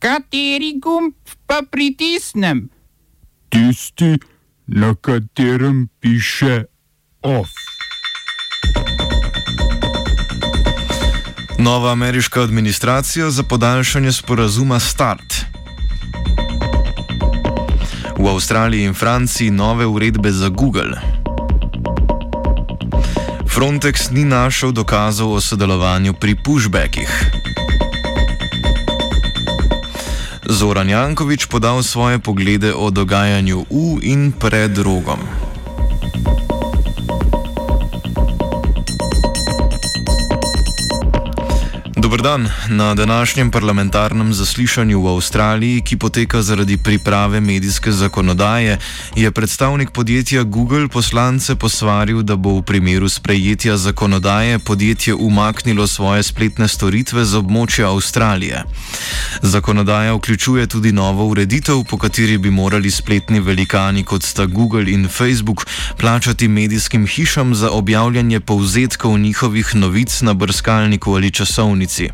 Kateri gumb pa pritisnem? Tisti, na katerem piše OF. Nova ameriška administracija za podaljšanje sporazuma START. V Avstraliji in Franciji nove uredbe za Google. Frontex ni našel dokazov o sodelovanju pri pushbackih. Zoran Jankovič podal svoje poglede o dogajanju v in pred rogom. Dobr dan. Na današnjem parlamentarnem zaslišanju v Avstraliji, ki poteka zaradi priprave medijske zakonodaje, je predstavnik podjetja Google poslance posvaril, da bo v primeru sprejetja zakonodaje podjetje umaknilo svoje spletne storitve z območja Avstralije. Zakonodaja vključuje tudi novo ureditev, po kateri bi morali spletni velikani kot sta Google in Facebook plačati medijskim hišam za objavljanje povzetkov njihovih novic na brskalniku ali časovnici. Americi.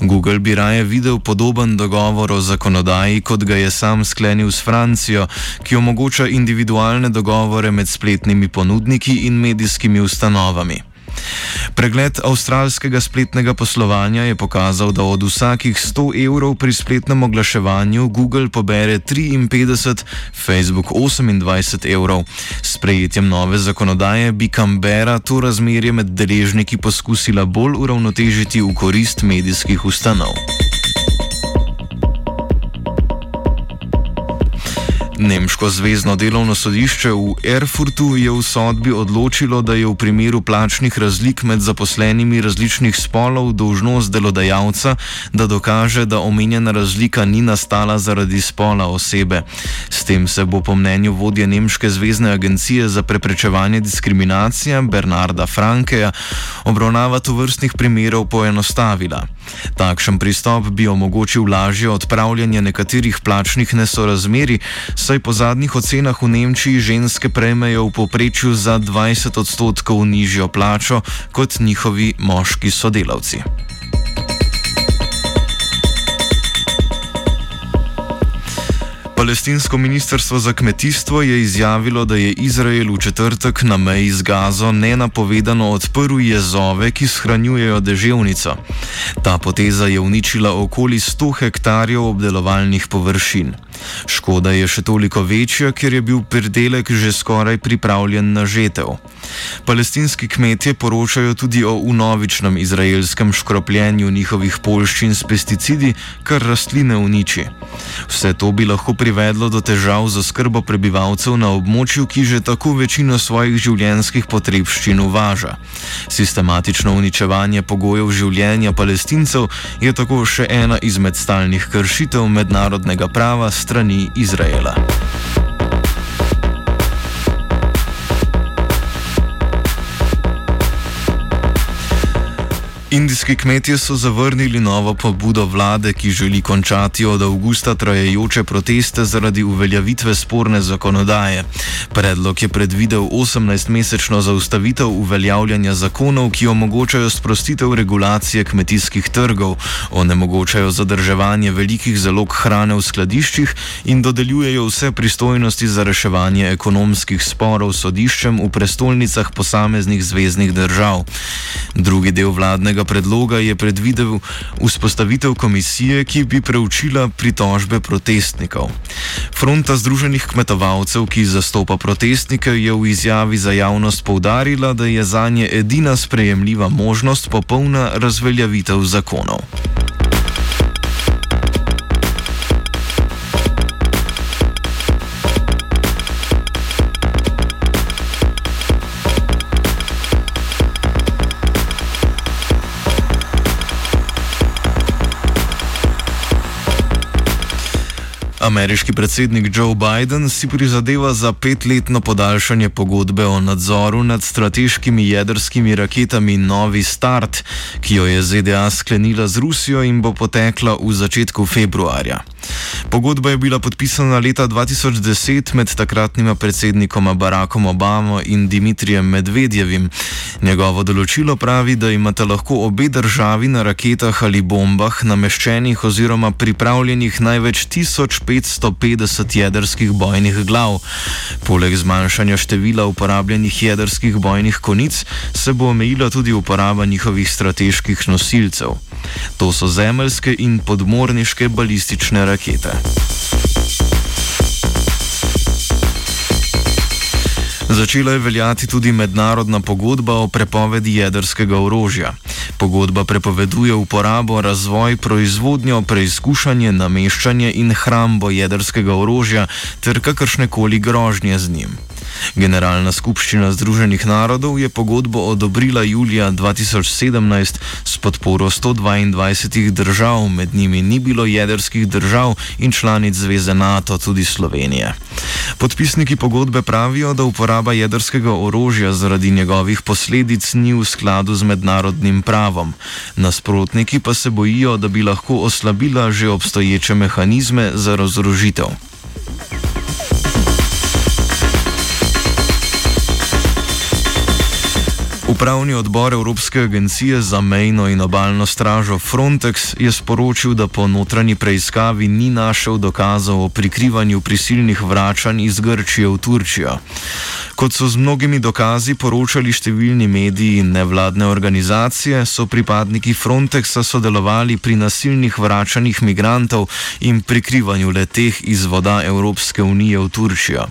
Google bi raje videl podoben dogovor o zakonodaji, kot ga je sam sklenil s Francijo, ki omogoča individualne dogovore med spletnimi ponudniki in medijskimi ustanovami. Pregled avstralskega spletnega poslovanja je pokazal, da od vsakih 100 evrov pri spletnem oglaševanju Google pobere 53, Facebook 28 evrov. S prejetjem nove zakonodaje bi Canberra to razmerje med deležniki poskusila bolj uravnotežiti v korist medijskih ustanov. Nemško zvezdno delovno sodišče v Erfurtu je v sodbi odločilo, da je v primeru plačnih razlik med zaposlenimi različnih spolov dolžnost delodajalca, da dokaže, da omenjena razlika ni nastala zaradi spola osebe. S tem se bo po mnenju vodje Nemške zvezdne agencije za preprečevanje diskriminacije Bernarda Frankeja obravnava tovrstnih primerov poenostavila. Takšen pristop bi omogočil lažje odpravljanje nekaterih plačnih nesorazmeri, saj po zadnjih ocenah v Nemčiji ženske prejmejo v poprečju za 20 odstotkov nižjo plačo kot njihovi moški sodelavci. Palestinsko ministrstvo za kmetijstvo je izjavilo, da je Izrael v četrtek na meji z Gazo nenapovedano odprl jezove, ki shranjujejo deževnico. Ta poteza je uničila okoli 100 hektarjev obdelovalnih površin. Škoda je še toliko večja, ker je bil pridelek že skoraj pripravljen na žetev. Palestinski kmetje poročajo tudi o unovičnem izraelskem škropljenju njihovih polščin s pesticidi, kar rastline uniči. Vse to bi lahko privedlo do težav za skrbo prebivalcev na območju, ki že tako večino svojih življenjskih potrebščin uvaža. Sistematično uničevanje pogojev življenja palestincev je tako še ena izmed stalnih kršitev mednarodnega prava strani Izraela. Indijski kmetje so zavrnili novo pobudo vlade, ki želi končati od avgusta trajajoče proteste zaradi uveljavitve sporne zakonodaje. Predlog je predvidel 18-mesečno zaustavitev uveljavljanja zakonov, ki omogočajo sprostitev regulacije kmetijskih trgov, onemogočajo zadrževanje velikih zalog hrane v skladiščih in dodeljujejo vse pristojnosti za reševanje ekonomskih sporov sodiščem v prestolnicah posameznih zvezdnih držav. Drugi del vladnega tega predloga je predvidel vzpostavitev komisije, ki bi preučila pritožbe protestnikov. Fronta Združenih kmetovalcev, ki zastopa protestnike, je v izjavi za javnost povdarila, da je za nje edina sprejemljiva možnost popolna razveljavitev zakonov. Ameriški predsednik Joe Biden si prizadeva za petletno podaljšanje pogodbe o nadzoru nad strateškimi jedrskimi raketami Novi Start, ki jo je ZDA sklenila z Rusijo in bo potekla v začetku februarja. Pogodba je bila podpisana leta 2010 med takratnima predsednikoma Barackom Obamo in Dimitrijem Medvedjevim. Njegovo določilo pravi, da imata lahko obe državi na raketah ali bombah nameščenih oziroma pripravljenih največ 1550 jedrskih bojnih glav. Poleg zmanjšanja števila uporabljenih jedrskih bojnih konic se bo omejila tudi uporaba njihovih strateških nosilcev. To so zemeljske in podmorniške balistične rakete. Začela je veljati tudi mednarodna pogodba o prepovedi jedrskega orožja. Pogodba prepoveduje uporabo, razvoj, proizvodnjo, preizkušanje, nameščanje in hrambo jedrskega orožja ter kakršne koli grožnje z njim. Generalna skupščina Združenih narodov je pogodbo odobrila julija 2017 s podporo 122 držav, med njimi ni bilo jedrskih držav in članic Zveze NATO, tudi Slovenije. Podpisniki pogodbe pravijo, da uporaba jedrskega orožja zaradi njegovih posledic ni v skladu z mednarodnim pravom. Nasprotniki pa se bojijo, da bi lahko oslabila že obstoječe mehanizme za razorožitev. Upravni odbor Evropske agencije za mejno in obaljno stražo Frontex je sporočil, da po notranji preiskavi ni našel dokazov o prikrivanju prisilnih vračanj iz Grčije v Turčijo. Kot so z mnogimi dokazi poročali številni mediji in nevladne organizacije, so pripadniki Frontexa sodelovali pri nasilnih vračanjih migrantov in prikrivanju leteh iz voda Evropske unije v Turčijo.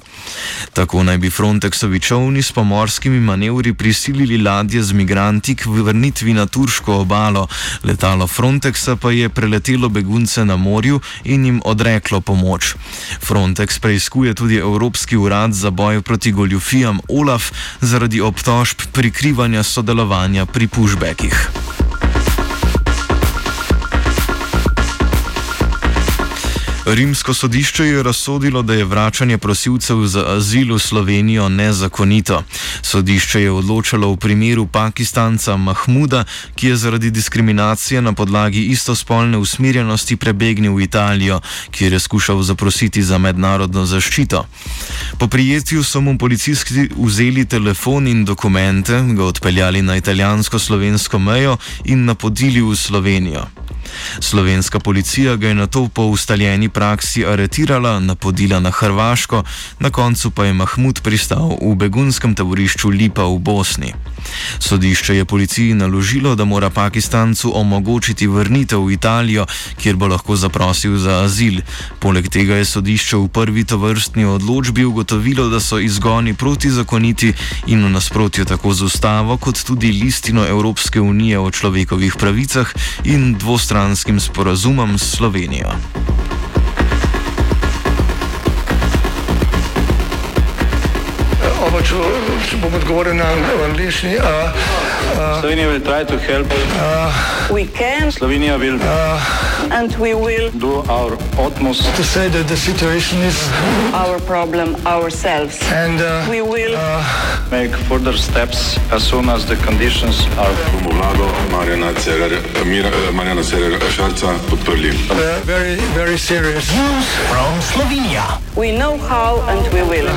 Tako naj bi Frontexovi čovni s pomorskimi manevri prisilili ladje z migranti k vrnitvi na turško obalo, letalo Frontexa pa je preletelo begunce na morju in jim odreklo pomoč. Frontex preizkuje tudi Evropski urad za boj proti goljufiji goljufijam Olaf zaradi obtožb prikrivanja sodelovanja pri pushbackih. Rimsko sodišče je razsodilo, da je vračanje prosilcev za azil v Slovenijo nezakonito. Sodišče je odločalo v primeru pakistanca Mahmuda, ki je zaradi diskriminacije na podlagi istospolne usmerjenosti prebegnil v Italijo, kjer je skušal zaprositi za mednarodno zaščito. Po prijetju so mu policisti vzeli telefon in dokumente, ga odpeljali na italijansko-slovensko mejo in napodili v Slovenijo. Slovenska policija ga je na to po ustaljeni praksi aretirala, napodila na Hrvaško, na koncu pa je Mahmud pristal v begunskem taborišču Lipa v Bosni. Sodišče je policiji naložilo, da mora Pakistancu omogočiti vrnitev v Italijo, kjer bo lahko zaprosil za azil. Poleg tega je sodišče v prvi tovrstni odločbi ugotovilo, da so izgoni protizakoniti in v nasprotju tako z ustavo, kot tudi listino Evropske unije o človekovih pravicah in dvostranskim sporazumom s Slovenijo. Če, če bom odgovoril na angliški. Uh, uh, Slovenija. Uh, we can. Slovenija will. And we will do our utmost to say that the situation is our problem ourselves. And uh, we will uh, make further steps as soon as the conditions are. Bomo vlado Marjana Cererja, Marjana Cererja Šarca podprli. Uh, very, very serious. News from Slovenia. We know how and we will.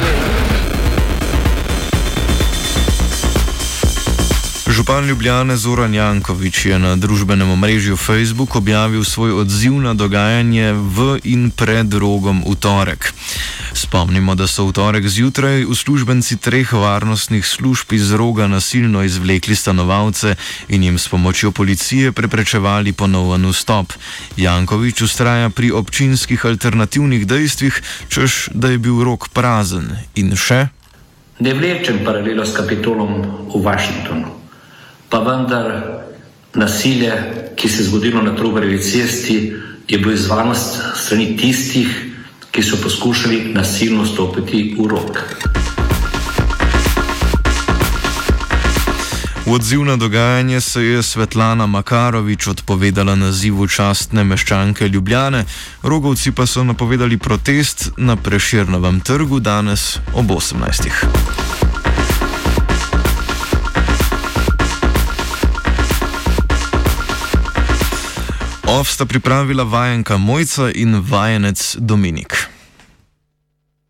Župan Ljubljane Zoran Jankovič je na družbenem omrežju Facebook objavil svoj odziv na dogajanje v in pred rogom v torek. Spomnimo, da so v torek zjutraj uslužbenci treh varnostnih služb iz roga nasilno izvlekli stanovalce in jim s pomočjo policije preprečevali ponoven vstop. Jankovič ustraja pri občinskih alternativnih dejstvih, čež da je bil rok prazen in še. Ne vlečem paralelo s kapitolom v Washingtonu pa vendar nasilje, ki se je zgodilo na Trubarjevi cesti, je bilo izvano strani tistih, ki so poskušali nasilno stopiti v rok. V odziv na dogajanje se je Svetlana Makarovič odpovedala nazivu častne meščanke Ljubljane, rogovci pa so napovedali protest na Preširnovem trgu danes ob 18. Off sta pripravila vajenka Mojca in vajenec Dominik.